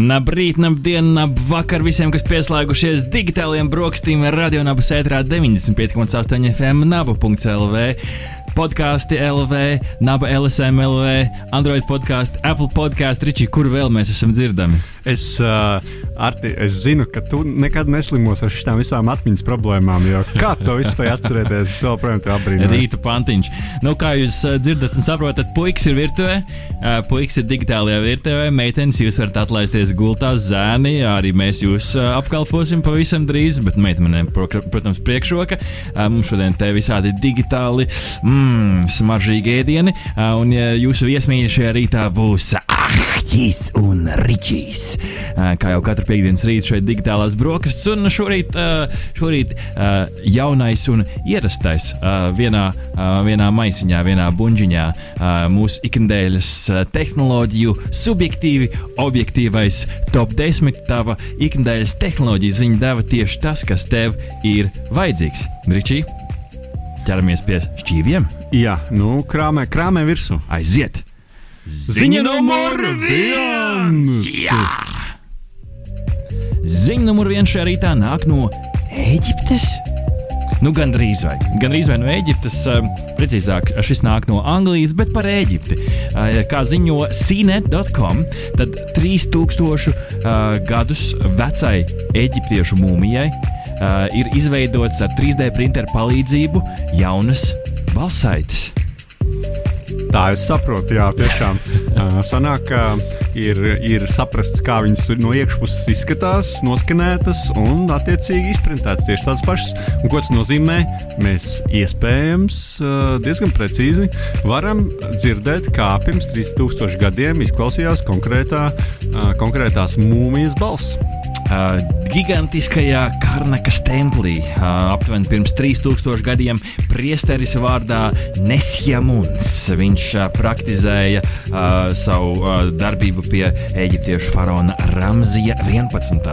Labrīt, labdien, labvakar visiem, kas pieslēgušies digitālajiem brokastīm Radio Nabas ētrā 95,8 FM Naba.CLV podkāsti LV, Naba LSM LV, Android podkāstu, Apple podkāstu, Ričī, kur vēl mēs esam dzirdami? Es, uh, Arti, es zinu, ka tu nekad neslimos ar šīm visām atmiņas problēmām. Kā to vispār atcerēties? Es joprojām te apbrīnoju. Rīta pantiņš. Nu, kā jūs uh, dzirdat un saprotat, puikas ir virtuvē, uh, puikas ir digitālajā virtuvē, meitenes jūs varat atlaisties gultā, zēni, arī mēs jūs uh, apkalposim pavisam drīz, bet meitenēm, protams, priekšroka. Mums šodien te visādi digitāli. Mm, mmm, smaržīgi ēdieni. Un jūsu viesmīļi šajā rītā būs Ahtis un Ričijs. Kā jau katru piekdienas rītu šeit digitālās brokastis, un šorīt, šorīt jaunais un ierastais vienā, vienā maisiņā, vienā buļģiņā. Mūsu ikdienas tehnoloģiju subjektīvi, objektīvais top 10 tava ikdienas tehnoloģijas. Viņa deva tieši tas, kas tev ir vajadzīgs. Ričija! Ķeramies pie šķīviem. Jā, nu, krāmē, krāmē virsū. Aiziet! Ziņa numur viens! Jā! Ziņa numur viens šajā rītā nāk no Eģiptes. Nu, gan drīz vai. Gan drīz vai no Eģiptes, precīzāk, šis nāk no Anglijas, bet par Eģipti. Kā ziņo CNET.com, tad 3000 gadus vecai eģiptiešu mūmijai uh, ir izveidots ar 3D printeru palīdzību jaunas balsaites. Tā es saprotu, jā, tiešām. Uh, sanāk, ka ir, ir saprasts, kā viņas tur no iekšpuses izskatās, noskanētas un attiecīgi izprintētas tieši tādas pašas. Un, ko tas nozīmē? Mēs iespējams uh, diezgan precīzi varam dzirdēt, kā pirms 3000 gadiem izklausījās konkrētā, konkrētās mūmijas balss. Uh, gigantiskajā Karnakas templī, aptuveni pirms 3000 gadiem, priesteris vārdā Nesjamuns. Viņš praktizēja savu darbību pie eģiptiešu faraona Ramzija 11.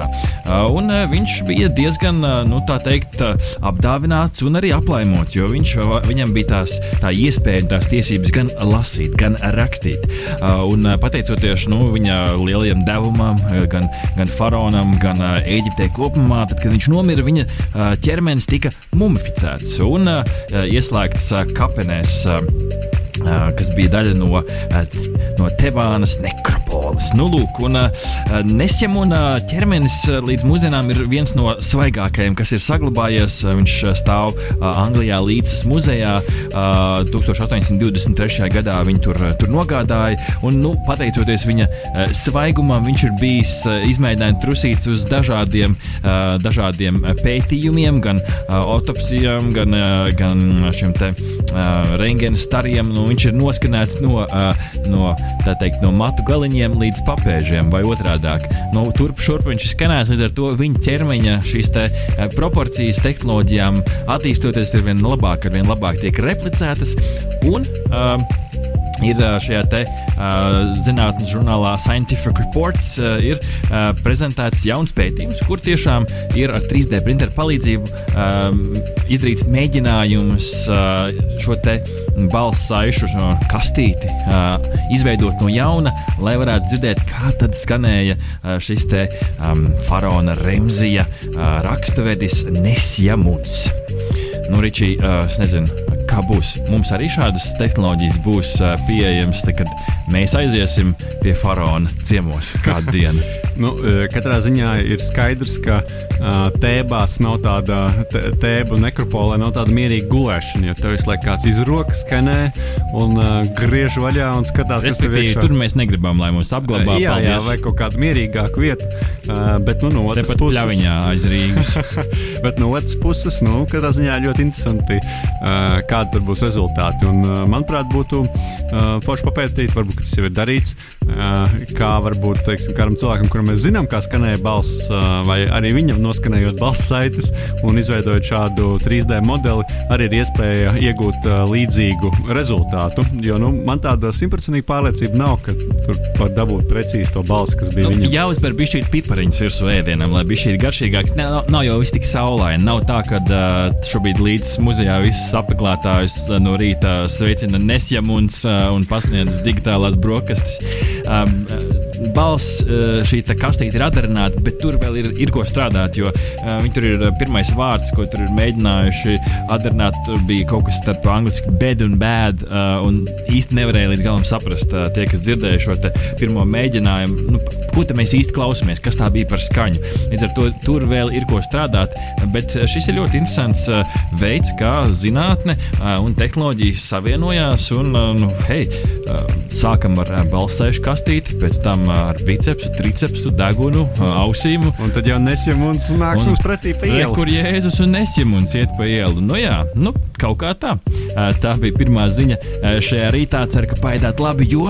Uh, un viņš bija diezgan, nu, tā teikt, apdāvināts un arī aplaimots, jo viņš, viņam bija tās tā iespēja, tās tiesības gan lasīt, gan rakstīt. Un pateicoties nu, viņa lielajam devumam, gan, gan faraonam, gan uh, Eģiptē kopumā, tad, kad viņš nomira, viņa ķermenis tika mumificēts un ieslēgts kapenēs. Kas bija daļa no, no Tevānas nekropoles. Nu, lūk, un Nesjamuna ķermenis līdz mūsdienām ir viens no svaigākajiem, kas ir saglabājies. Viņš stāv Anglijā līdzes muzejā. 1823. gadā viņi tur, tur nogādāja, un, nu, pateicoties viņa svaigumam, viņš ir bijis izmēģinājums trusīts uz dažādiem, dažādiem pētījumiem, gan autopsijām, gan, gan šiem te rengēna stariem. Nu, viņš ir noskanēts no, uh, no, teikt, no matu galiņiem līdz papēžiem, vai otrādi. No turp šurp viņš ir skanēts, līdz ar to viņa ķermeņa šīs te, uh, proporcijas tehnoloģijām attīstoties ar vien labāk, ar vien labāk tiek replicētas. Un, uh, ir šajā te, uh, zinātnīs žurnālā Scientific Reports uh, ir uh, prezentēts jauns pētījums, kur tiešām ir ar 3D printeru palīdzību um, izdarīts mēģinājums uh, šo te balss saišu kastīti uh, izveidot no jauna, lai varētu dzirdēt, kā tad skanēja uh, šis te um, faraona Remzija uh, rakstavedis Nesjamuns. Nu, Ričī, uh, nezinu, kā būs. Mums arī šādas tehnoloģijas būs pieejamas, tad, kad mēs aiziesim pie faraona ciemos kādu dienu. nu, katrā ziņā ir skaidrs, ka tēbās nav tāda tēba nekropolē, nav tāda mierīga gulēšana. Jo tev visu laiku kāds izrokas, skanē un griež vaļā un skatās, kas tur ir. Tur mēs negribam, lai mums apglabā. Jā, paldies. jā, vai kaut kāda mierīgāka vieta. Bet nu, no otras puses, pļaviņā aiz Rīgas. bet no otras puses, nu, katrā ziņā ļoti interesanti. Uh, kādi būs rezultāti. Un, uh, manuprāt, būtu uh, forši papētīt, varbūt tas jau ir darīts, uh, kā varbūt teiksim, kādam cilvēkam, kuram mēs zinām, kā skanēja balss, vai arī viņam noskanējot balss saites un izveidojot šādu 3D modeli, arī ir iespēja iegūt līdzīgu rezultātu. Jo nu, man tāda simtprocentīga pārliecība nav, ka tur var dabūt precīzi to balsi, kas bija Nu, viņam. jāuzber bišķīt pipariņus virsū ēdienam, lai bišķīt garšīgāks. Ne, nav, nav jau viss tik saulaini. Nav tā, ka šobrīd līdz muzejā visus apmeklētājus uh, no rīta sveicina Nesjamuns uh, un pasniedz digitālās brokastis. Um, Balss šī kastīte ir atdarināta, bet tur vēl ir, ir ko strādāt, jo uh, viņi tur ir pirmais vārds, ko tur ir mēģinājuši atdarināt. Tur bija kaut kas starp angļuiski bed un bad, uh, un īsti nevarēja līdz galam saprast uh, tie, kas dzirdēja šo pirmo mēģinājumu. Nu, ko te mēs īsti klausāmies, kas tā bija par skaņu. Līdz ar to tur vēl ir ko strādāt, bet šis ir ļoti interesants uh, veids, kā zinātne un tehnoloģijas savienojās. Un, uh, nu, hei, uh, sākam ar balsēšu kastīti, pēc tam ar bicepsu, tricepsu, degunu, ausīm. Un tad jau nesiem un nāks Un- mums pretī pa ielu. Kur Jēzus un Nesjamuns iet pa ielu? Nu jā, nu, kaut kā tā. Tā bija pirmā ziņa šajā rītā. Ceru, ka paēdāt labi, jo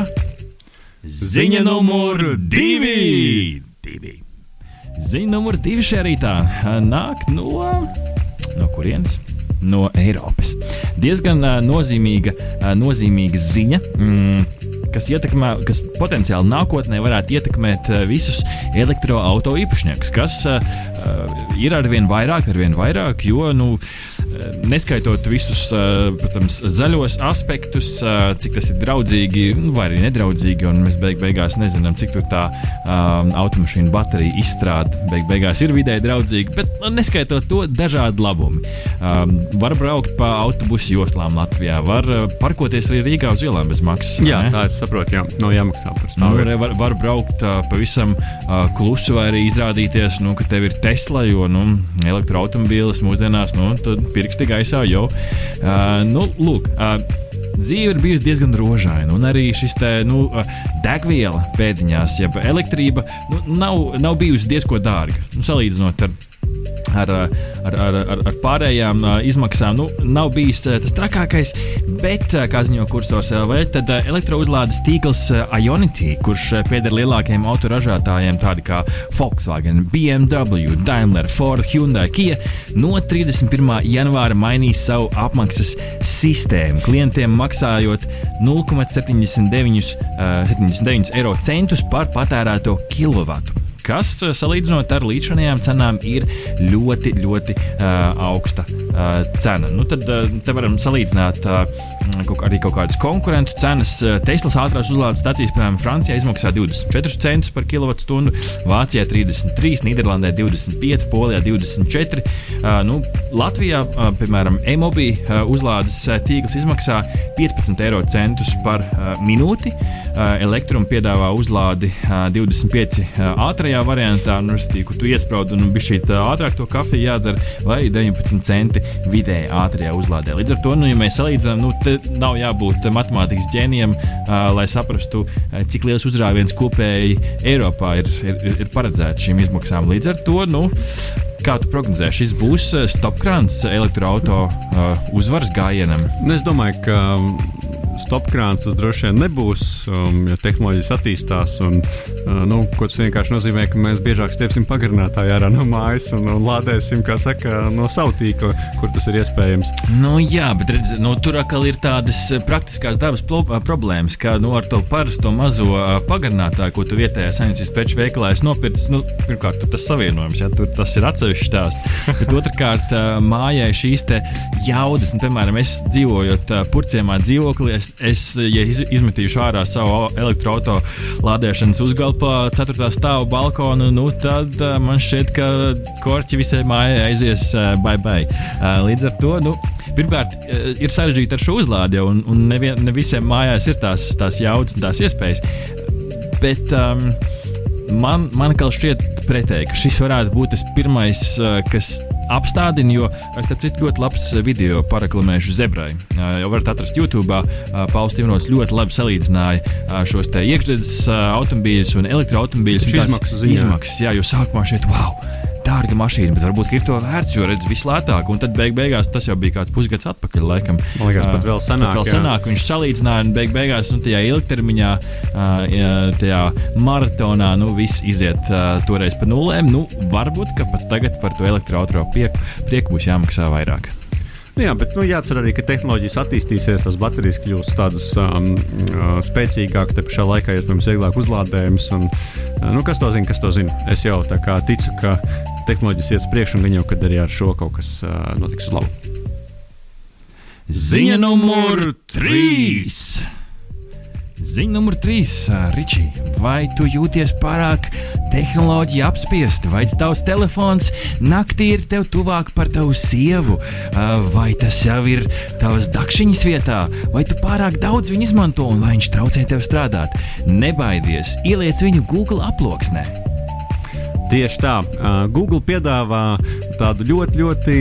ziņa numur divi. divi. Ziņa numur divi šajā rītā nāk no, no kurienes? No Eiropas. Diezgan nozīmīga, nozīmīga ziņa. Mm, kas, ietekmē, kas potenciāli nākotnē varētu ietekmēt uh, visus elektroautorāta īpašniekus, kas uh, ir arvien vairāk, arvien vairāk, jo, nu, uh, neskaitot visus, uh, protams, zaļos aspektus, uh, cik tas ir draudzīgi nu, vai arī nedraudzīgi, un mēs beig beigās nezinām, cik tā um, automašīna baterija izstrāde beig beigās ir vidē draudzīga, bet nu, neskaitot to dažādi labumi. Um, var braukt pa autobusu joslām Latvijā, var parkoties arī Rīgā uz ielām bez maksas. Jā, ne? tā es saprotu, jā, nav jāmaksā par Nu, stāvokli. var, var braukt uh, pavisam uh, klusu, vai arī izrādīties, nu, ka tev ir Tesla, jo nu, elektroautobīlis mūsdienās nu, pirksti gaisā jau. Uh, nu, lūk, uh, Dzīve ir bijusi diezgan rožaina, un arī šis te, nu, degviela pēdiņās, jeb elektrība, nu, nav, nav bijusi diezgan dārga. Nu, salīdzinot ar ar, ar, ar, ar, ar pārējām izmaksām nu, nav bijis tas trakākais, bet, kā ziņo kursors LV, tad elektrouzlādes tīkls Ionity, kurš pieder lielākajiem autoražotājiem, tādi kā Volkswagen, BMW, Daimler, Ford, Hyundai, Kia, no 31. janvāra mainīs savu apmaksas sistēmu. Klientiem maksājot 0,79 uh, 79 eiro centus par patērēto kilovatu kas eh, salīdzinot ar līdzinājām cenām ir ļoti, ļoti uh, augsta uh, cena. Nu, tad uh, te varam salīdzināt uh, kaut, arī kaut kādas konkurentu cenas. Teslas ātrās uzlādes stācijas, piemēram, Francijā izmaksā 24 centus par kilovatstundu, Vācijā 33, Nīderlandē 25, Polijā 24. Uh, nu, Latvijā, uh, piemēram, e-mobī uh, uzlādes tīkls izmaksā 15 eiro centus par minūti. Elektrum piedāvā uzlādi uh, 25 uh, ātrajā variantā, nu, restīvi, kur tu iesprādi un bija šī ātrāk to kafiju jādzer, vai 19 centi vidēji ātrajā uzlādē. Līdz ar to, nu, ja mēs salīdzinām, nu, te nav jābūt matemātikas ģēnijam, uh, lai saprastu, uh, cik liels uzrāviens kopēji Eiropā ir, ir, ir- ir paredzēts šīm izmaksām. Līdz ar to, nu, kā tu prognozē, šis būs stopkrāns elektroautorāta uh, uzvaras gājienam. Nu, Es domāju, ka stopkrāns tas droši vien nebūs, um, jo tehnoloģijas attīstās. Un, uh, nu, tas vienkārši nozīmē, ka mēs biežāk stiepsim pagarinātāju ārā no mājas un, un lādēsim, kā saka, no savu tīkla, kur tas ir iespējams. Nu, jā, bet redz, nu, tur atkal ir tādas eh, praktiskās dabas eh, problēmas, ka nu, ar to parasto mazo eh, pagarinātāju, ko tu vietējā saimniecības preču veikalā esi nopircis, nu, pirmkārt, tas savienojums, ja tur tas ir atsevišķs stāsts. Bet otrkārt, mājai šīs jaudas, nu, piemēram, es dzīvojot purciemā dzīvoklī, es, es ja iz, izmetīšu ārā savu elektroautorāta lādēšanas uzgalpā, 4. stāvu balkonu, nu, tad uh, man šķiet, ka korķi visai mājai aizies uh, bye bye. Uh, līdz ar to, nu, pirmkārt, ir sarežģīti ar šo uzlādi, un, un nevien, ne visiem mājās ir tās, tās jaudas un tās iespējas. Bet um, man, man kā šķiet pretēji, ka šis varētu būt tas pirmais, kas apstādina, jo es tam citu ļoti labs video paraklamēšu zebrai. Uh, Jau varat atrast YouTube. Pauls Tīvnots ļoti labi salīdzināja šos te iekšzemes automobīļus un izmaksu ziņā. Izmaksas, jā, jo sākumā šeit, wow! Dārga mašīna, bet varbūt ir to vērts, jo redz vislētāk. Un tad beig beigās tas jau bija kāds pusgads atpakaļ. Laikam, Man liekas, pat vēl senāk, Pat vēl senāk viņš salīdzināja, un beig beigās nu, tajā ilgtermiņā, jā, tajā maratonā, nu, viss iziet uh, toreiz pa nulēm. Nu, varbūt, ka pat tagad par to elektroautorātu prieku būs jāmaksā vairāk. Nu Jā, bet nu, jāatcer arī, ka tehnoloģijas attīstīsies, tās baterijas kļūs tādas um, uh, spēcīgākas, te pašā laikā ir mums vieglāk uzlādējums. Un, uh, nu, kas to zina, kas to zina? Es jau tā kā ticu, ka tehnoloģijas ies priekšu un gan jau, kad arī ar šo kaut kas uh, notiks uz labu. Ziņa numur 3! Ziņa numur 3. Ričī, vai tu jūties pārāk tehnoloģiju apspiesti, vai tavs telefons naktī ir tev tuvāk par tavu sievu, vai tas jau ir tavas dakšiņas vietā, vai tu pārāk daudz viņu izmanto un vai viņš traucē tev strādāt? Nebaidies, ieliec viņu Google aploksnē. Tieši tā, Google piedāvā tādu ļoti, ļoti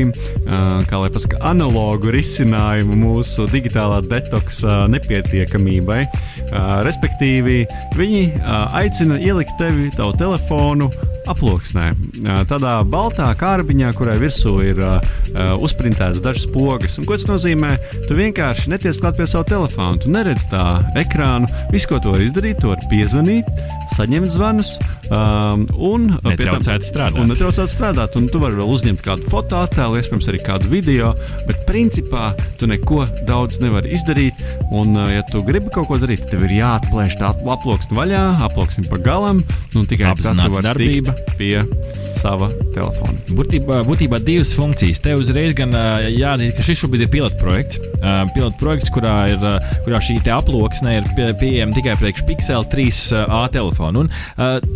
kā lai pasaka, analogu risinājumu mūsu digitālā detoksa nepietiekamībai. Respektīvi, viņi aicina ielikt tevi, tavu telefonu, aploksnē. Tādā baltā kārbiņā, kurai virsū ir uzprintēts dažas pogas. Un, ko tas nozīmē? Tu vienkārši netiec klāt pie sava telefona, tu neredz tā ekrānu. Viss, ko vari izdarīt, tu vari piezvanīt, saņemt zvanus un Netraucēt strādāt. Un netraucēt strādāt, un tu vari vēl uzņemt kādu fotoattēlu, iespējams, arī kādu video, bet principā tu neko daudz nevari izdarīt. Un, ja tu gribi kaut ko darīt, tev ir jāatplēš tā aploksne vaļā, aploksne pa galam, un tikai Apzināta darbība. Pie sava telefona. Būtībā, būtībā divas funkcijas. Te uzreiz gan jāatzīst, ka šis šobrīd ir pilotprojekts. Pilotprojekts, kurā, ir, kurā šī aploksne ir pie, pieejama tikai priekš Pixel 3A telefona. Un,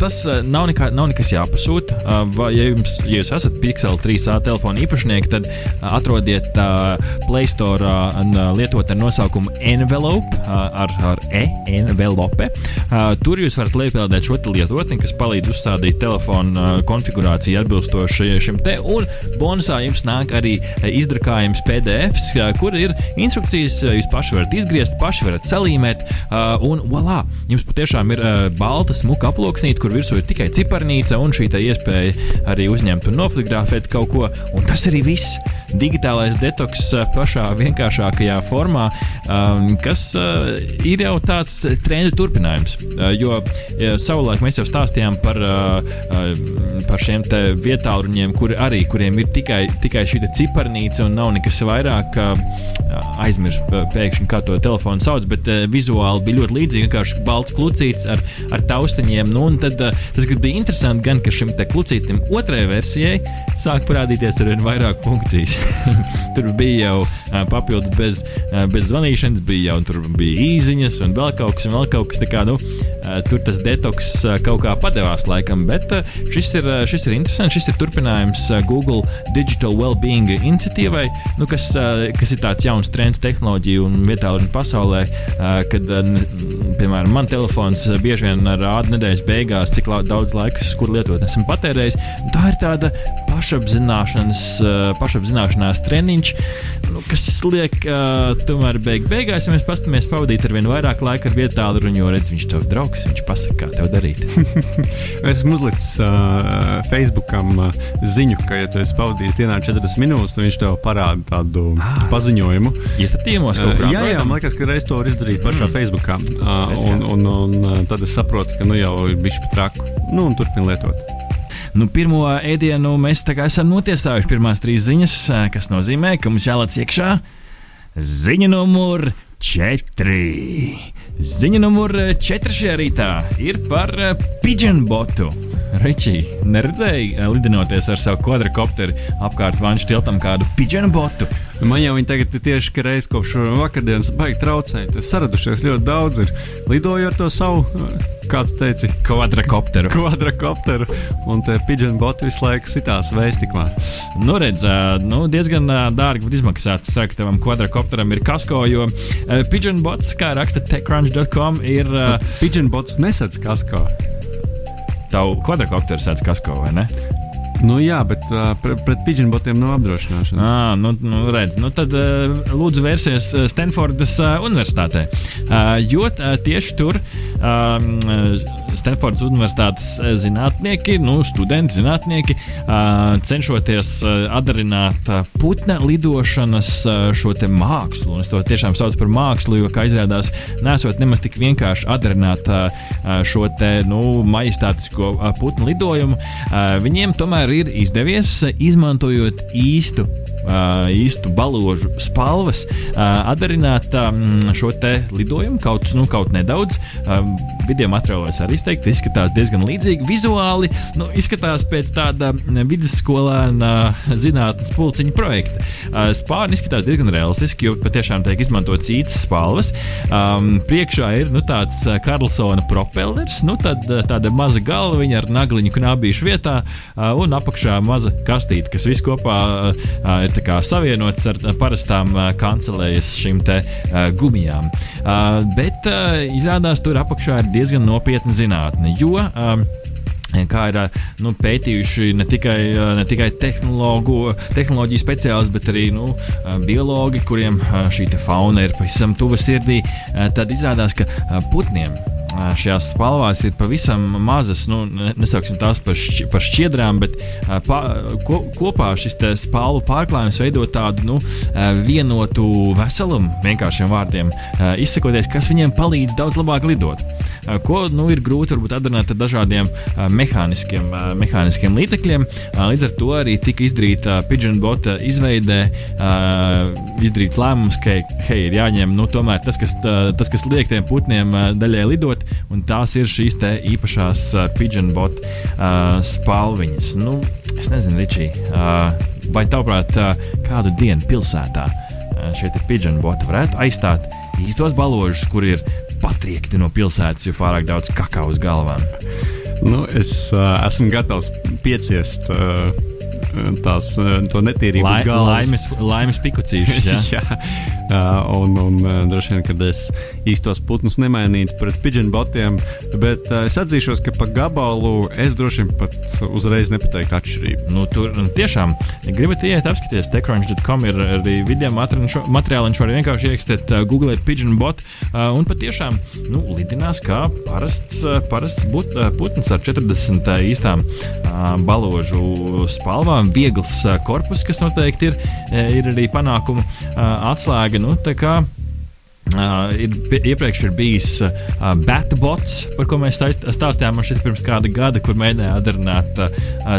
tas nav, nekā, nav nekas jāpasūta. Ja, jums, ja jūs esat Pixel 3A telefona īpašnieki, tad atrodiet Play Store lietotu ar nosaukumu Envelope, ar, ar E, envelope. Ā, Tur jūs varat lejupielādēt šo lietotni, kas palīdz uzstādīt telefonu ā, konfigurāciju atbilstoši šim te. Un bonusā jums nāk arī ā, izdrukājums PDFs, ā, kur ir instrukcijas, jūs paši varat izgriezt, paši varat salīmēt. Un voilà! Jums patiešām ir balta smuka aploksnīte, kur virsū ir tikai ciparnīca un šī iespēja arī uzņemt un nofotografēt kaut ko. Un tas arī viss. Digitālais detoks ā, pašā vienkāršākajā formā, um, kas uh, ir jau tāds trendu turpinājums. Uh, jo savulaik mēs jau stāstījām par, par šiem vietāluņiem, kur arī, kuriem ir tikai, tikai šī ciparnīca un nav nekas vairāk. Aizmirst uh, pēkšņi, kā to telefonu sauc, bet vizuāli bija ļoti līdzīgi. Vienkārši balts klucīts ar, ar taustiņiem. Nu, tad, tas, kas bija interesanti, gan ka šim klucītam otrajai versijai sāk parādīties ar vien vairāk funkcijas. tur bija jau uh, papildus bez, uh, bez zvanīšanas, bija jau tur bija īsiņas un vēl kaut kas, un vēl kaut kas. tā Kā, nu, uh, tur tas detoks uh, kaut kā padevās laikam, bet uh, šis ir, uh, šis ir interesants. Šis ir turpinājums uh, Google Digital Wellbeing iniciatīvai, nu, kas, uh, kas ir tāds jauns trends tehnoloģiju un vietālu pasaulē, uh, kad, uh, piemēram, man telefons uh, bieži vien rāda nedēļas beigās, cik la- daudz laika, es kur lietot, esmu patērējis. Un Tā ir tāda pašapzināšanas, uh, pašapzināšanās treniņš, nu, kas liek uh, tomēr beig beigās, ja mēs paskatāmies pavadīt ar vien vairāk laika ar vietālu runu, jo redz, viņš tavs draugs, viņš pasaka, kā tev darīt. Es esmu uzlicis uh, Facebookam uh, ziņu, ka, ja tu esi pavadījis dienā 40 minūtes, tad viņš tev parāda tādu Ah. paziņojumos. Iestatījumos Uh, kaut kā jā, jā, man liekas, ka reiz to var izdarīt pašā mm. Facebookā. Uh, un, un, un uh, tad es saprotu, ka nu jau ir bijis pat traku. Nu, un turpinu lietot. Nu, pirmo ēdienu mēs esam notiesājuši pirmās trīs ziņas, kas nozīmē, ka mums jālaic iekšā ziņa numur četri. Ziņa numur četri šajā rītā ir par ā, botu. Ričī, neredzēji, ā, lidinoties ar savu kvadrkopteru apkārt vanšu tiltam kādu pigeon botu. Man jau viņi tagad tieši ka reiz kopš vakardienas baigi traucēt. Saradušies ļoti daudz. Ir. Lidoju ar to savu, kā tu teici, Kvadrkopteru. kvadrkopteru, un te pigeon boti visu laiku sitās vēstiklā. Nu, redz, ā, nu, diezgan ā, dārgi var izmaksāt. Es saku, tavam kvadrkopteram ir kasko, jo ā, pigeon bots, kā raksta techcrunch.com, ir ā, Pigeon bots nesadz kaskā. Tavu kvadrkopteru sēdz kasko, vai ne? Nu jā, bet uh, pret, pret pigeon botiem nav apdrošināšanas. Ah, nu, nu, redz, nu tad uh, lūdzu vērsies uh, Stanfordas uh, Universitātē. Uh, jo uh, tieši tur um, Stanfordas Universitātes zinātnieki, nu, studenti, zinātnieki, cenšoties atdarināt putna lidošanas šo mākslu. Un es to tiešām saucu par mākslu, jo, kā izrādās, nesot nemaz tik vienkārši atdarināt šo te, nu, majestātisko putnu lidojumu, viņiem tomēr ir izdevies izmantojot īstu īstu balāžu spalvas, atdarināt šo lidojumu kaut, nu, kaut nedaudz. Video materiālos arī izteikti izskatās diezgan līdzīgi. Vizuāli nu, izskatās pēc tāda vidusskolēna zinātnes pulciņa projekta. Spārni izskatās diezgan realistiski, jo patiešām tiek izmantotas īstas spalvas. Priekšā ir nu, tāds Karlsona propellers, nu, tad, tāda maza galviņa ar nagliņu knābīšu vietā, un apakšā maza kastīte, kas viss kopā uh, ir savienots ar parastām kancelējas šīm te gumijām. Bet izrādās, tur apakšā ir diezgan nopietna zinātne. Jo, kā ir nu, pētījuši ne tikai, ne tikai tehnoloģiju speciālisti, bet arī nu, biologi, kuriem šī fauna ir pavisam tuva sirdī. Tad izrādās, ka putniem šajās spalvās ir pavisam mazas, nu, nesauksim tās par, šķi, par šķiedrām, bet pa, ko, kopā šis spalvu pārklājums veido tādu nu, vienotu veselumu, vienkāršiem vārdiem izsakoties, kas viņiem palīdz daudz labāk lidot. Ko nu, ir grūti varbūt atdarināt ar dažādiem mehāniskiem, mehāniskiem līdzekļiem. Līdz ar to arī tika izdarīta Pigeon Bota izveidē, izdarīts lēmums, ka hei, ir jāņem nu, tas, kas, tas, kas liek tiem putniem daļai lidot lietot, un tās ir šīs īpašās uh, pigeon bot uh, spalviņas. Nu, es nezinu, Ričī, uh, vai tavuprāt, uh, kādu dienu pilsētā uh, šie pigeon boti varētu aizstāt īstos balāžus, kur ir patriekti no pilsētas, jo pārāk daudz kakao uz galvām. Nu, es uh, esmu gatavs pieciest uh, tās netīrības Lai, laimes, laimes pikucīšas. Ja? jā, un, un droši vien, kad es īstos putnus nemainītu pret pigeon botiem, bet es atzīšos, ka pa gabalu es droši vien pat uzreiz nepateiktu atšķirību. Nu, tur nu, tiešām, gribat iet, apskatīties, techcrunch.com ir arī video materiāli, viņš var vienkārši ierakstīt, uh, googlēt pigeon bot, uh, un patiešām nu, lidinās kā parasts, uh, parasts but, uh, putns ar 40 uh, īstām uh, balāžu spalvām viegls korpus, kas noteikti ir, ir arī panākumu atslēga. Nu, Uh, ir, iepriekš ir bijis uh, Batbots, par ko mēs stāstījām man šeit pirms kāda gada, kur mēģināja atdarināt uh,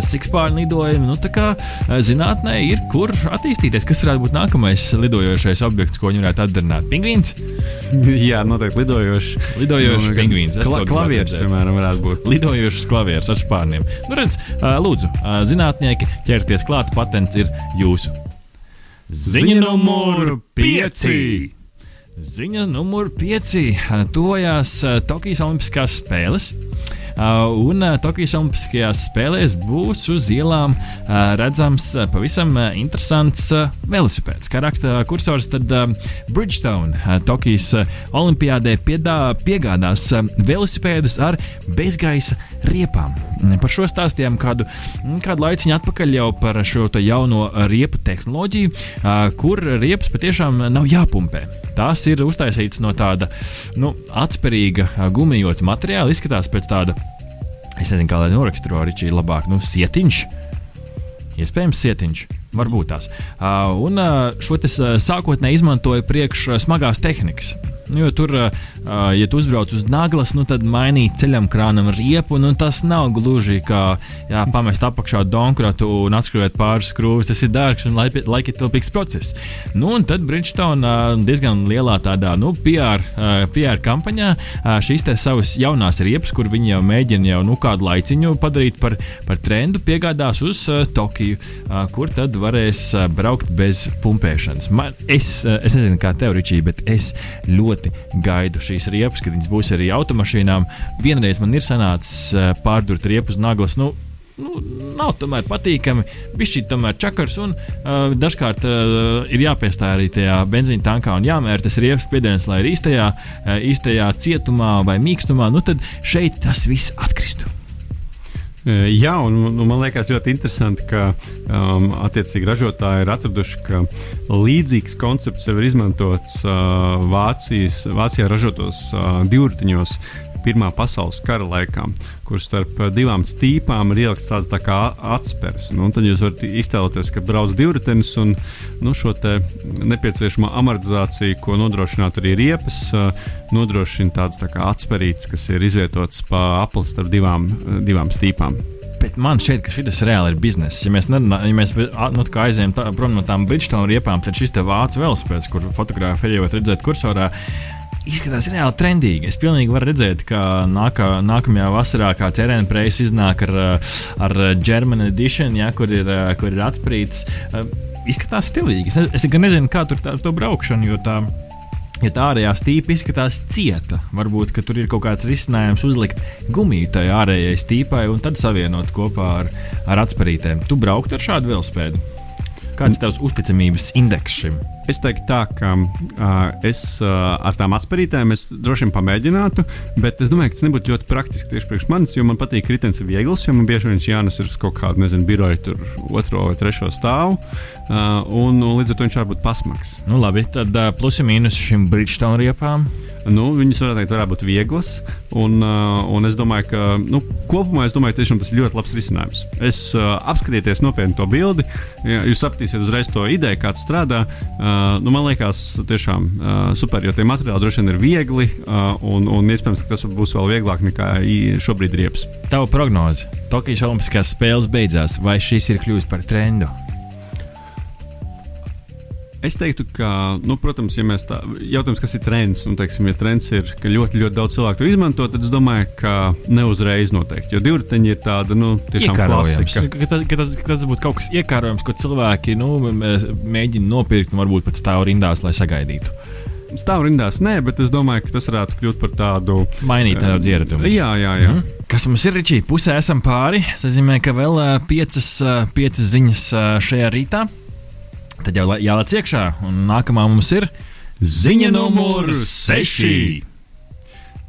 sikspārnu lidojumu. Nu, kā, uh, zinātnē ir kur attīstīties. Kas varētu būt nākamais lidojošais objekts, ko viņi varētu atdarināt? Pingvīns? Jā, noteikti lidojošs. Lidojošs nu, pingvīns. Kla klavieris, piemēram, varētu būt. Lidojošs klavieris ar spārniem. Nu, redz, uh, lūdzu, uh, zinātnieki, ķerties klāt, patents ir jūsu. Ziņa numur 5! Ziņa numur 5. Tuvojās eh, Tokijas Olimpiskās spēles. Uh, un uh, Tokijas Olimpiskajās spēlēs būs uz ielām uh, redzams pavisam interesants velosipēds. Kā raksta kursors, tad Bridgestone Tokijas Olimpijādē piedā, piegādās velosipēdus ar bezgaisa riepām. Par šo stāstījām kādu, kādu laiciņu atpakaļ jau par šo jauno riepu tehnoloģiju, kur riepas patiešām nav jāpumpē. Tās ir uztaisītas no tāda nu, atspērīga gumijota materiāla. Izskatās pēc tāda, es nezinu, kā lai noraksturo Ričiju labāk, nu, sietiņš. Iespējams, sietiņš. Varbūt tās. Uh, un uh, šo uh, sākotnēji izmantoja priekš smagās tehnikas. Jo tur, ja tu uzbrauc uz naglas, nu, tad mainīt ceļam krānam riepu, nu, tas nav gluži kā jā, pamest apakšā donkratu un atskrūvēt pāris skrūves. Tas ir dārgs un laikietilpīgs process. Nu, un tad Bridgestone diezgan lielā tādā nu, PR, PR kampaņā šīs savas jaunās riepas, kur viņi jau mēģina jau nu, kādu laiciņu padarīt par, par trendu, piegādās uz Tokiju, kur tad varēs braukt bez pumpēšanas. Man, es, es nezinu, kā tev, Ričī, bet es ļoti ļoti gaidu šīs riepas, kad viņas būs arī automašīnām. Vienreiz man ir sanācis eh, pārdurt riepas naglas. Nu, nu, nav tomēr patīkami. Viņš ir tomēr čakars un uh, dažkārt uh, ir jāpiestāj arī tajā benzīna tankā un jāmēra tas riepas spiediens, lai ir īstajā, uh, īstajā cietumā vai mīkstumā. Nu, tad šeit tas viss atkristu. Jā, un, un man liekas ļoti interesanti, ka um, attiecīgi ražotāji ir atraduši, ka līdzīgs koncepts jau ir izmantots uh, Vācijas, Vācijā ražotos uh, divritiņos. Pirmā pasaules kara laikā, kur starp divām stīpām ir ielikts tāds tā kā atspērs. Nu, tad jūs varat iztēloties, ka brauc divritenis un nu, šo nepieciešamo amortizāciju, ko nodrošināt arī riepas, nodrošina tāds tā kā atspērīts, kas ir izvietots pa apli starp divām, divām stīpām. Bet man šķiet, ka šis reāli ir bizness. Ja mēs, nerunā, ja mēs nu, aizējām tā, prom no tām Bridgestone riepām, tad šis te vācu velospēds, kur fotografēji jau redzēt kursorā, izskatās reāli trendīgi. Es pilnīgi varu redzēt, ka nākā, nākamajā vasarā kāds ērēnprejs iznāk ar, ar German Edition, ja, kur ir, kur ir atsprītas. Izskatās stilīgi. Es, es gan nezinu, kā tur tā, to braukšanu, jo tā ja tā ārējā stīpa izskatās cieta, varbūt tur ir kaut kāds risinājums uzlikt gumiju tai ārējai stīpai un tad savienot kopā ar, ar atsparītēm. Tu braukt ar šādu velospēdu? Kāds ir tavs uzticamības indeks šim? Es teiktu, tā, ka uh, es uh, ar tām asperītēm droši vien pamēģinātu, bet es domāju, ka tas nebūtu ļoti praktiski tieši priekš manis, jo man patīk ir viegls, jo man bieži vien viņš jānes uz kaut kādu, nezinu, biroju, tur otro vai trešo stāvu, uh, un, un līdz ar to viņš var būt pasmags. Nu, labi, tad uh, plusi mīnus šim Bridgestone riepām. Nu, viņas varētu, teikt, varētu būt vieglas, un, uh, un es domāju, ka nu, kopumā es domāju, tas ir ļoti labs risinājums. Es uh, apskatieties nopietni to bildi, ja jūs sapratīsiet uzreiz to ideju, kāds strādā. Uh, nu, man liekas, tiešām uh, super, jo tie materiāli droši vien ir viegli, uh, un, un iespējams, ka tas būs vēl vieglāk nekā šobrīd riepas. Tava prognoze - Tokijas Olimpiskās spēles beidzās, vai šis ir kļuvis par trendu? Es teiktu, ka, nu, protams, ja mēs tā jautājam, kas ir trends, un, teiksim, ja trends ir, ka ļoti, ļoti daudz cilvēku to izmanto, tad es domāju, ka ne uzreiz noteikti. Jo divriteņi ir tāda, nu, tiešām klasika. Ka, tas, ka tas, ka tas būtu kaut kas iekārojams, ko cilvēki, nu, mēģina nopirkt un varbūt pat stāv rindās, lai sagaidītu stāv rindās, nē, bet es domāju, ka tas varētu kļūt par tādu mainīt nedaudz ieradumu. Jā, jā, jā. Mm -hmm. Kas mums ir rīčī? Pusē esam pāri. Tas nozīmē, ka vēl uh, piecas, uh, piecas ziņas uh, šajā rītā. Tad jau jālaic iekšā, un nākamā mums ir ziņa numur 6.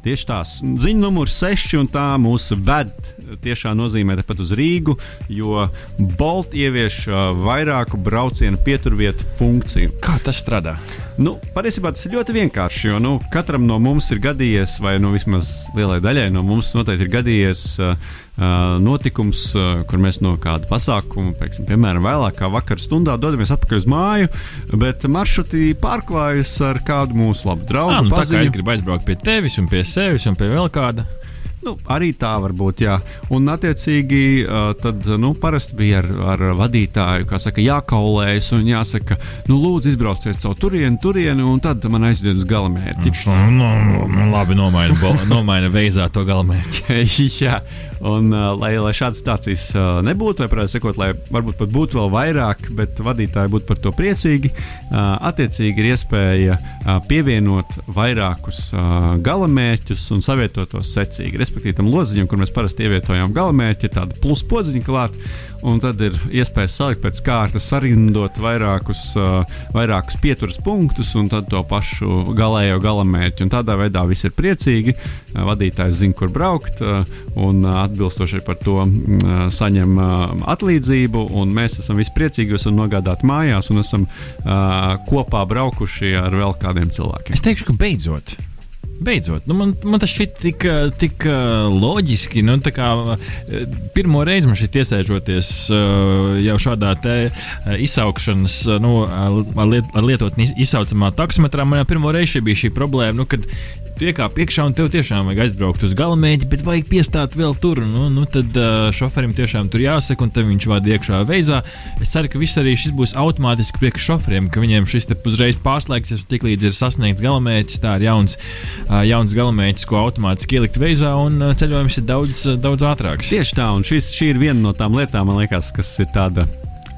Tieši tā, ziņa numur 6, un tā mūs ved tiešā nozīmē pat uz Rīgu, jo Bolt ievieš vairāku braucienu pieturvietu funkciju. Kā tas strādā? Nu, patiesībā tas ir ļoti vienkārši, jo nu, katram no mums ir gadījies, vai nu, vismaz lielai daļai no mums noteikti ir gadījies. Uh, notikums, kur mēs no kāda pasākuma, pieksim, piemēram, vēlākā vakara stundā dodamies atpakaļ uz māju, bet maršruti pārklājas ar kādu mūsu labu draugu. À, nu, tā kā es gribu aizbraukt pie tevis un pie sevis un pie vēl kāda. Nu, arī tā var būt, jā. Un, attiecīgi, tad nu, parasti bija ar, ar vadītāju, kā saka, jākaulējas un jāsaka, nu, lūdzu, izbrauciet caur turieni, turieni, un tad man aiziet uz galamērķi. Nu, nu, nu, nu, labi, nomaina, nomaina veizā to galamērķi. jā, un lai, lai šādas stācijas nebūtu, vai, protams, sekot, lai varbūt pat būtu vēl vairāk, bet vadītāji būtu par to priecīgi, attiecīgi ir iespēja pievienot vairākus galamērķus un savietot tos secīgi respektīvi tam lodziņam, kur mēs parasti ievietojam galamērķi, ir tāda plus podziņa klāta, un tad ir iespēja salikt pēc kārtas, sarindot vairākus, uh, vairākus pieturas punktus, un tad to pašu galējo galamērķi. Un tādā veidā viss ir priecīgi, uh, vadītājs zina, kur braukt, uh, un uh, atbilstoši par to uh, saņem atlīdzību, un mēs esam visi priecīgi, jo esam nogādāti mājās un esam kopā braukuši ar vēl kādiem cilvēkiem. Es teikšu, ka beidzot. Beidzot, nu man, man tas šķiet tik, tik loģiski. Nu, kā, pirmo reizi man šeit iesēžoties jau šādā izsaukšanas, nu, ar lietotni izsaucamā taksometrā, man jau pirmo reizi bija šī problēma, nu, kad tu iekāp iekšā un tev tiešām vajag aizbraukt uz galamērķi, bet vajag piestāt vēl tur. Nu, nu tad uh, šoferim tiešām tur jāsaka, un tad viņš vada iekšā veizā. Es ceru, ka viss arī šis būs automātiski priekš šoferiem, ka viņiem šis te uzreiz pārslēgsies, un tiklīdz ir sasniegts galamērķis, tā ir jauns, uh, jauns galamērķis, ko automātiski ielikt veizā, un uh, ceļojums ir daudz, daudz ātrāks. Tieši tā, un šis, šī ir viena no tām lietām, man liekas, kas ir tāda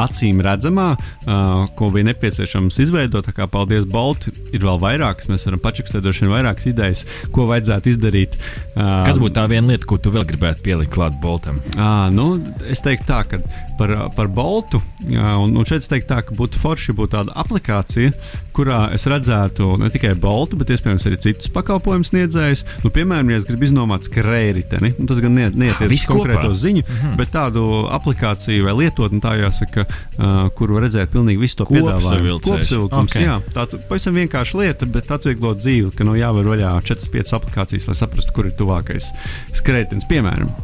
acīm redzamā, uh, ko bija nepieciešams izveidot. Kā paldies, Bolt, ir vēl vairākas. Mēs varam pačakstēt droši vien vairākas idejas, ko vajadzētu izdarīt. Uh, Kas būtu tā viena lieta, ko tu vēl gribētu pielikt klāt Boltam? Uh, nu, es teiktu tā, ka par, par Boltu, uh, un, un šeit es teiktu tā, ka būtu forši būt tāda aplikācija, kurā es redzētu ne tikai Boltu, bet iespējams arī citus pakalpojumu sniedzējus. Nu, piemēram, ja es gribu iznomāt skrējēji, nu, tas gan ne, neietiek uz konkrēto ziņu, mm -hmm. bet tādu aplikāciju vai lietotni, tā jāsaka, uh, kur var redzēt pilnīgi visu to piedāvājumu. Kopsavilkums, okay. jā, tā ir pavisam vienkārša lieta, bet atvieglot dzīvi, ka nu, jāvar vaļā 4-5 aplikācijas, lai saprastu, kur ir tuvākais skrējējs, piemēram.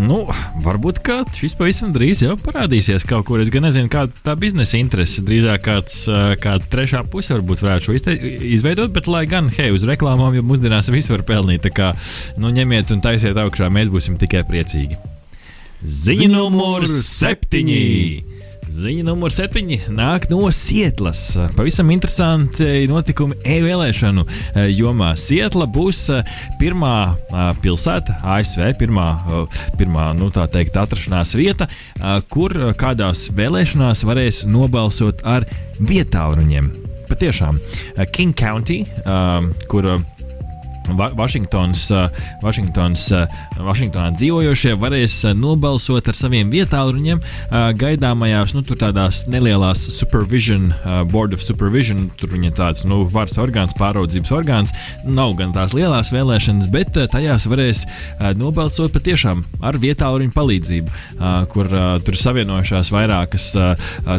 Nu, varbūt šis pavisam drīz jau parādīsies kaut kur. Es gan nezinu, kāda tā biznesa interese. Drīzāk kāds, kāda trešā puse varbūt varētu šo izte, izveidot, bet lai gan, hei, uz reklāmām jau mūsdienās visu var pelnīt. Tā kā nu, ņemiet un taisiet augšā, mēs būsim tikai priecīgi. Ziņa numur septiņi! Ziņa numur 7 nāk no Sietlas. Pavisam interesanti notikumi e-vēlēšanu eh, jomā. Sietla būs eh, pirmā eh, pilsēta ASV, pirmā, pirmā nu, teikt, atrašanās vieta, kur kādās vēlēšanās varēs nobalsot ar vietāluņiem. Patiešām, King County, kur Vašingtons, Vašingtons, Vašingtonā dzīvojošie varēs nobalsot ar saviem vietāluņiem gaidāmajās, nu, tādās nelielās supervision, board of supervision, tur viņa tāds, nu, varas orgāns, pāraudzības orgāns, nav gan tās lielās vēlēšanas, bet tajās varēs nobalsot patiešām ar vietāluņu palīdzību, kur tur savienojušās vairākas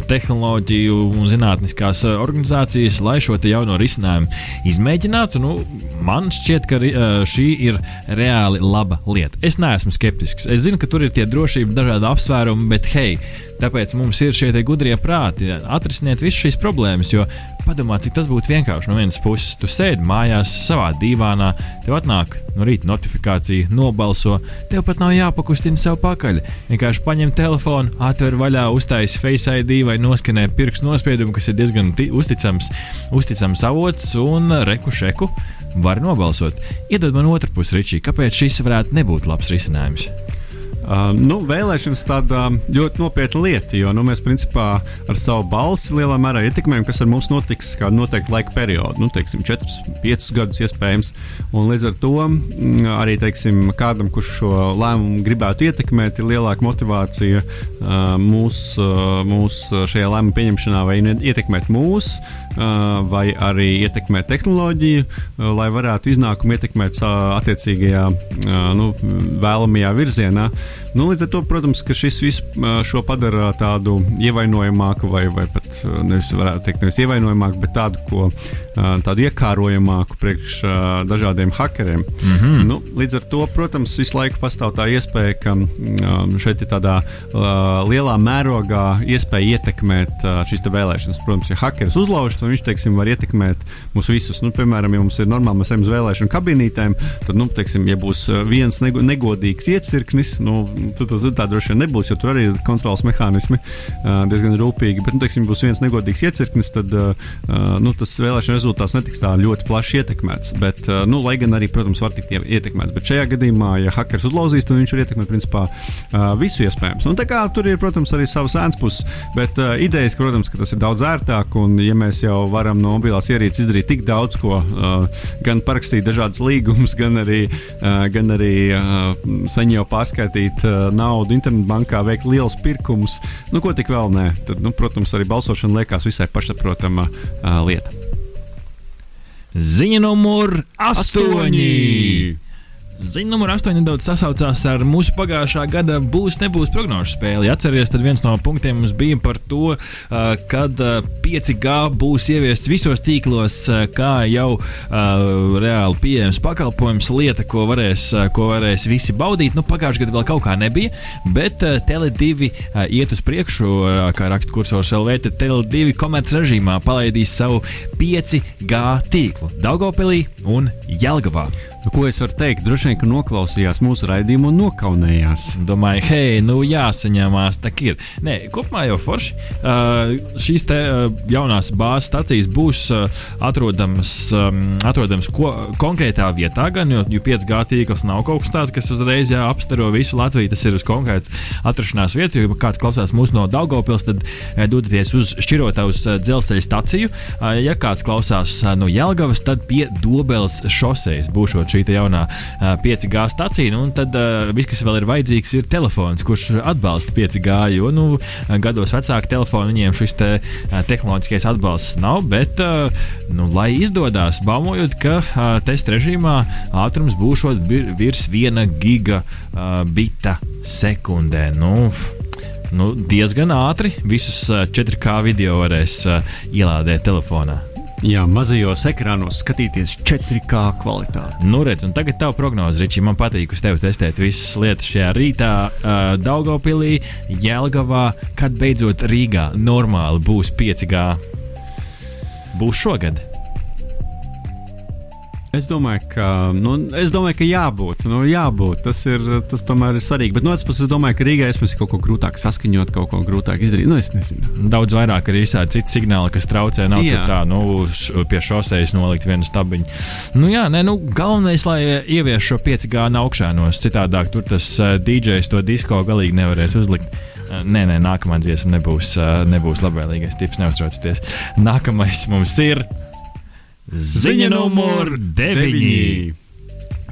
tehnoloģiju un zinātniskās organizācijas, lai šo jauno risinājumu izmēģinātu. Nu, man šķiet, ka šī ir reāli laba lieta. Es neesmu skeptisks. Es zinu, ka tur ir tie drošība, dažādi apsvērumi, bet hei, tāpēc mums ir šie gudrie prāti. Atrisiniet visas šīs problēmas, jo padomā, cik tas būtu vienkārši. No vienas puses, tu sēdi mājās, savā dīvānā, tev atnāk no rīta notifikācija, nobalso, tev pat nav jāpakustina sev pakaļ. Vienkārši paņem telefonu, atver vaļā, uztaisī Face ID vai noskanē pirkstu nospiedumu, kas ir diezgan uzticams, uzticams avots un reku šeku var nobalsot. Iedod man otru pusi, Ričī, kāpēc šis varētu nebūt labs risinājums? Uh, nu, vēlēšanas tāda ļoti nopietna lieta, jo nu, mēs principā ar savu balsi lielā mērā ietekmējam, kas ar mums notiks kādu noteiktu laika periodu, nu, teiksim, 4, 5 gadus iespējams. Un līdz ar to mm, arī teiksim, kādam, kurš šo lēmumu gribētu ietekmēt, ir lielāka motivācija uh, mūs, uh, mūs šajā lēmuma pieņemšanā, vai ietekmēt mūs, vai arī ietekmēt tehnoloģiju, lai varētu iznākumu ietekmēt attiecīgajā nu, vēlamajā virzienā. Nu, līdz ar to, protams, šis viss šo padara tādu ievainojamāku, vai, vai pat nevis varētu teikt, nevis ievainojamāku, bet tādu, ko, tādu iekārojamāku priekš dažādiem hackeriem. Mm -hmm. nu, līdz ar to, protams, visu laiku pastāv tā iespēja, ka šeit ir tādā lielā mērogā iespēja ietekmēt šīs vēlēšanas. Protams, ja hackers uzlauž, tad viņš teiksim, var ietekmēt mūs visus. Nu, piemēram, ja mums ir normāli, mēs ejam uz vēlēšanu kabinītēm, tad, nu, teiksim, ja būs viens negodīgs iecirknis, nu, tā droši vien nebūs, jo tur arī ir kontrols mehānismi diezgan rūpīgi. Bet, nu, teiksim, būs viens negodīgs iecirknis, tad nu, tas vēlēšana rezultāts netiks tā ļoti plaši ietekmēts. Bet, nu, lai gan arī, protams, var tikt ietekmēts. Bet šajā gadījumā, ja hackers uzlauzīs, tad viņš var ietekmēt principā visu iespējams. Nu, kā, tur ir, protams, arī savas ēnas puses. Bet idejas, protams, ka tas ir daudz ērtāk. Un, ja mēs jau varam no mobilās ierīces izdarīt tik daudz ko, gan parakstīt dažādus līgumus, gan arī, gan arī saņemt pārskaitīt uh, naudu internetbankā, veikt liels pirkums, nu, ko tik vēl nē. Tad, nu, protams, arī balsošana liekas visai pašsaprotama uh, lieta. Ziņa numur astoņi! Ziņa numur 8 nedaudz sasaucās ar mūsu pagājušā gada būs, nebūs prognožu spēli. Atcerieties, tad viens no punktiem mums bija par to, kad 5G būs ieviests visos tīklos, kā jau reāli pieejams pakalpojums, lieta, ko varēs, ko varēs visi baudīt. Nu, pagājušajā gadā vēl kaut kā nebija, bet Tele2 iet uz priekšu, kā raksta kursors LV, tad Tele2 komerc režīmā palaidīs savu 5G tīklu Daugopilī un Jelgavā. Nu, ko es varu teikt? Droši vien, ka noklausījās mūsu raidījumu un nokaunējās. Domāju, hei, nu jāsaņemās, tā ir. Nē, kopumā jau forši. Uh, šīs te, uh, jaunās bāzes stācijas būs uh, atrodamas, um, atrodamas ko, konkrētā vietā, gan jo, jo 5G tīkls nav kaut kas tāds, kas uzreiz apstaro visu Latviju. Tas ir uz konkrētu atrašanās vietu. Ja kāds klausās mūsu no Daugopils, tad uh, dodieties uz šķirotavas uh, dzelzceļa staciju. Uh, ja kāds klausās uh, no Jelgavas, tad pie Dobeles šosejas būšot šī jaunā uh, 5G stacija. Nu, tad viss, kas vēl ir vajadzīgs, ir telefons, kurš atbalsta 5G. Jo nu, gados vecāku telefonu viņiem šis te, tehnoloģiskais atbalsts nav. Bet, nu, lai izdodas, baumojot, ka testa režīmā ātrums būs virs viena gigabita sekundē. Nu, nu, diezgan ātri visus 4K video varēs uh, ielādēt telefonā. Jā, mazajos ekrānos skatīties 4K kvalitāti. Nu, redz, un tagad tā prognoze, Ričī, man patīk uz tevi testēt visas lietas šajā rītā. Uh, Daugopilī, Jēlgavā, kad beidzot Rīgā normāli būs 5G. Būs šogad. Es domāju, ka, nu, es domāju, ka jābūt. Nu, jābūt. Tas, ir, tas tomēr ir svarīgi. Bet no otras puses, es domāju, ka Rīgā ir kaut ko grūtāk saskaņot, kaut ko grūtāk izdarīt. Nu, es nezinu. Daudz vairāk ir visādi citi signāli, kas traucē. Nav tā, nu, š, pie šoseis nolikt vienu stabiņu. Nu, jā, nē, nu, galvenais, lai ievieš šo 5G augšānos. Citādāk tur tas uh, DJs to disko galīgi nevarēs uzlikt. Uh, nē, nē, nākamā dziesma nebūs, uh, nebūs labvēlīgais tips, neuztraucieties. Nākamais mums ir. Ziņa numur 9.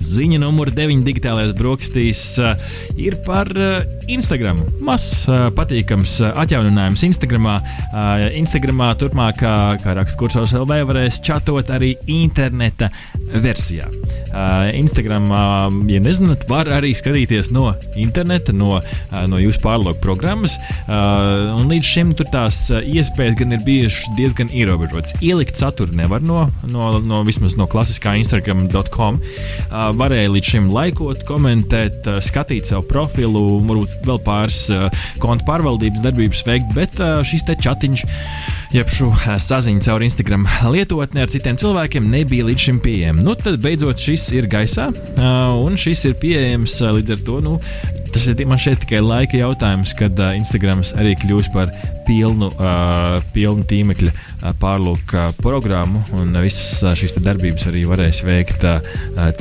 Ziņa numur 9 digitālajās brokastīs uh, ir par uh, Instagram. Mazs, uh, patīkams atjauninājums Instagram. Uh, Instagramā turpmāk, kā, raksta kursors LV, varēs chatot arī interneta versijā. Instagram, uh, ja nezināt, var arī skatīties no interneta, no, no jūsu pārlūku programmas. Uh, līdz šim tur tās iespējas gan ir bijušas diezgan ierobežotas. Ielikt saturu nevar no, no, no vismaz no klasiskā Instagram.com. Uh, varēja līdz šim laikot, komentēt, skatīt savu profilu, varbūt vēl pāris kontu pārvaldības darbības veikt, bet šis te chatiņš, jeb šo saziņu caur Instagram lietotni ar citiem cilvēkiem nebija līdz šim pieejams. Nu, tad beidzot šis ir gaisā, un šis ir pieejams līdz ar to. Nu, Tas ir man šeit tikai laika jautājums, kad Instagrams arī kļūs par pilnu, pilnu tīmekļa uh, pārlūku uh, programmu, un uh, visas šīs darbības arī varēs veikt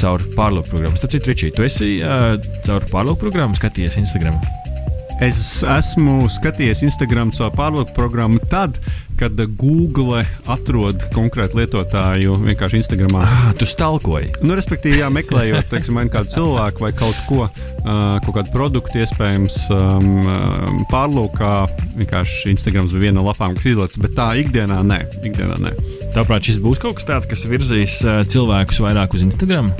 caur pārlūku programmu. Starp citu, Ričī, tu esi caur pārlūku programmu skatījies Instagram? Es esmu skatījies Instagram savu pārlūku programmu tad, kad Google atrod konkrētu lietotāju vienkārši Instagram. Ah, tu stalkoji. Nu, respektīvi, jā, meklējot teiksim, kādu cilvēku vai kaut ko, kaut kādu produktu, iespējams, um, pārlūkā. Vienkārši Instagram ir viena lapām, kas izlaiž, bet tā ikdienā nē. Ikdienā nē. Tāpēc šis būs kaut kas tāds, kas virzīs cilvēkus vairāk uz Instagram.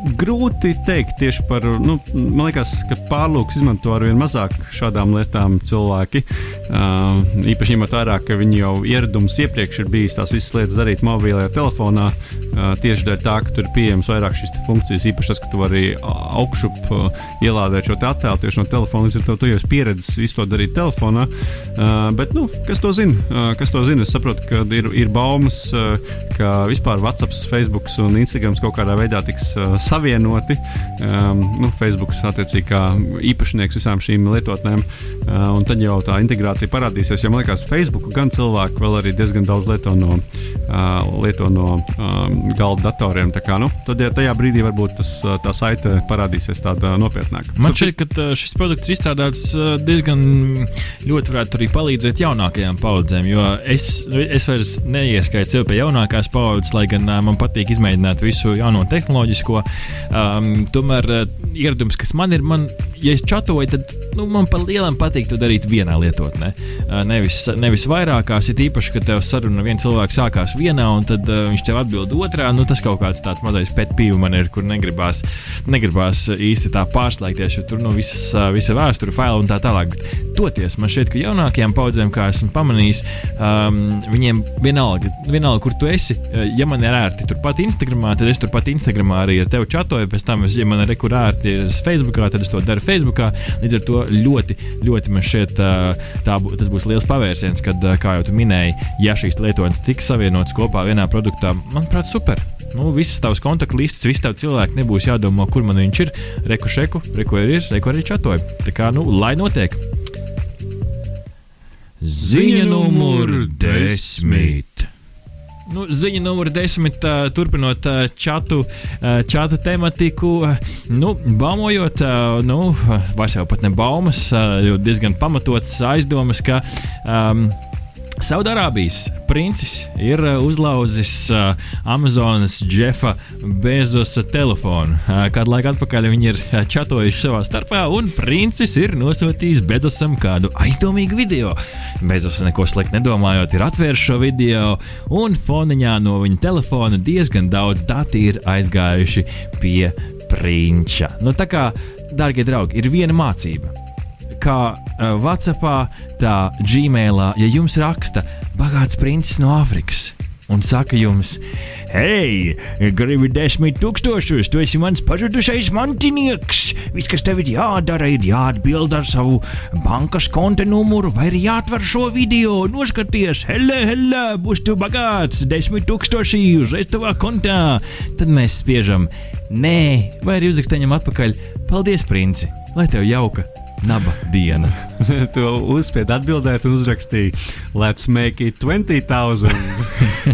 Grūti teikt tieši par, nu, man liekas, ka pārlūks izmanto ar vien mazāk šādām lietām cilvēki. Uh, īpaši ņemot vērā, ka viņi jau ieradums iepriekš ir bijis tās visas lietas darīt mobilajā telefonā, uh, tieši dēļ tā, ka tur ir pieejams vairāk šīs funkcijas. Īpaši tas, ka tu vari augšup uh, ielādēt šo attēlu tieši no telefona, līdz ar to tu jau esi pieredzējis visu to darīt telefonā. Uh, bet, nu, kas to zina? Uh, kas to zina? Es saprotu, ka ir, ir baumas, uh, ka vispār WhatsApp, Facebook un Instagram kaut kādā veidā tiks uh, savienoti. Um, nu, Facebook attiecīgi kā īpašnieks visām šīm lietotnēm, uh, un tad jau tā integrācija parādīsies. Jo man liekas, Facebook gan cilvēki vēl arī diezgan daudz lieto no, uh, lieto no um, galda datoriem. Kā, nu, tad ja tajā brīdī varbūt tas, uh, tā saite parādīsies tāda nopietnāka. Man šķiet, ka uh, šis produkts ir izstrādāts uh, diezgan ļoti varētu arī palīdzēt jaunākajām paudzēm, jo es, es vairs neieskaitu sev pie jaunākās paudzes, lai gan man patīk izmēģināt visu jauno tehnoloģisko. Um, tomēr uh, ieradums, kas man ir, man, ja es čatoju, tad nu, man pa lielam patīk to darīt vienā lietotnē. Uh, nevis, nevis vairākās, ir īpaši, ka tev saruna viens cilvēks sākās vienā, un tad uh, viņš tev atbild otrā. Nu, tas kaut kāds tāds mazais pet pīvu man ir, kur negribās, negribās īsti tā pārslēgties, jo tur nu, visas, uh, visa vēsture, faila un tā tālāk. Toties man šķiet, ka jaunākajām paudzēm, kā esmu pamanījis, um, viņiem vienalga, vienalga, kur tu esi, ja man ir ērti turpat Instagramā, tad es turpat Instagramā arī ar tevi čatoju, pēc tam, es, ja man ir rekurēti ir Facebookā, tad es to daru Facebookā. Līdz ar to ļoti, ļoti man šķiet, tā, tas būs liels pavērsiens, kad, kā jau tu minēji, ja šīs lietotnes tiks savienotas kopā vienā produktā, manuprāt, super. Nu, visas tavas kontaktlistes, visi tavi cilvēki nebūs jādomā, kur man viņš ir. Reku, šeku, reku ir, reku arī čatoju. Tā kā, nu, lai notiek. Ziņa numur desmit. Nu, ziņa numur desmit, turpinot čatu, čatu tematiku, nu, baumojot, nu, vairs jau pat ne baumas, jo diezgan pamatots aizdomas, ka um, Saudārābijas princis ir uh, uzlauzis uh, Amazonas Jeffa Bezosa telefonu. Uh, kādu laiku atpakaļ viņi ir uh, čatojuši savā starpā, un princis ir nosūtījis Bezosam kādu aizdomīgu video. Bezos neko sliktu nedomājot, ir atvērs šo video, un foniņā no viņa telefona diezgan daudz dati ir aizgājuši pie prinča. Nu, tā kā, darbie draugi, ir viena mācība kā uh, Whatsappā, tā Gmailā, ja jums raksta bagāts princis no Āfrikas un saka jums, hei, gribi desmit tūkstošus, tu esi mans pazudušais mantinieks. Viss, kas tev ir jādara, ir jāatbild ar savu bankas konta numuru, vai arī jāatver šo video, noskaties, hele, hele, būs tu bagāts, desmit tūkstoši uzreiz tavā kontā. Tad mēs spiežam, nē, vai arī uzrakstējam atpakaļ, paldies, princi, lai tev jauka naba diena. tu uzspēji atbildēt un uzrakstīji, let's make it 20,000.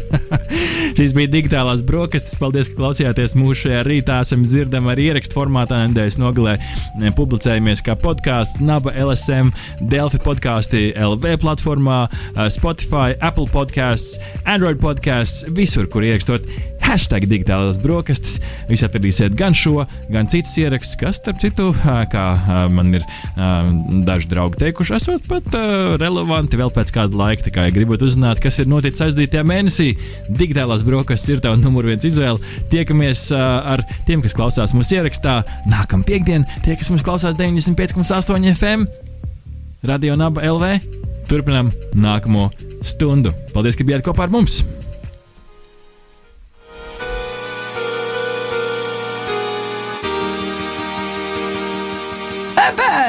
Šīs bija digitālās brokastis. Paldies, ka klausījāties mūsu šajā rītā. Esam dzirdami arī ierakstu formātā. Nedēļas nogalē publicējamies kā podkāsts, Naba LSM, Delfi podkāsti LV platformā, Spotify, Apple podkāsts, Android podkāsts, visur, kur ierakstot hashtag digitālās brokastis. Jūs atradīsiet gan šo, gan citus ierakstus, kas, starp citu, kā man ir daži draugi teikuši, esot pat relevanti vēl pēc kāda laika. Tā kā ja gribat uzzināt, kas ir noticis aizdītajā mēnesī, digitālās brokastis ir tava numur viens izvēle. Tiekamies ar tiem, kas klausās mūsu ierakstā nākamā piekdiena, tie, kas mums klausās 95,8 FM, Radio Naba LV. Turpinām nākamo stundu. Paldies, ka bijāt kopā ar mums!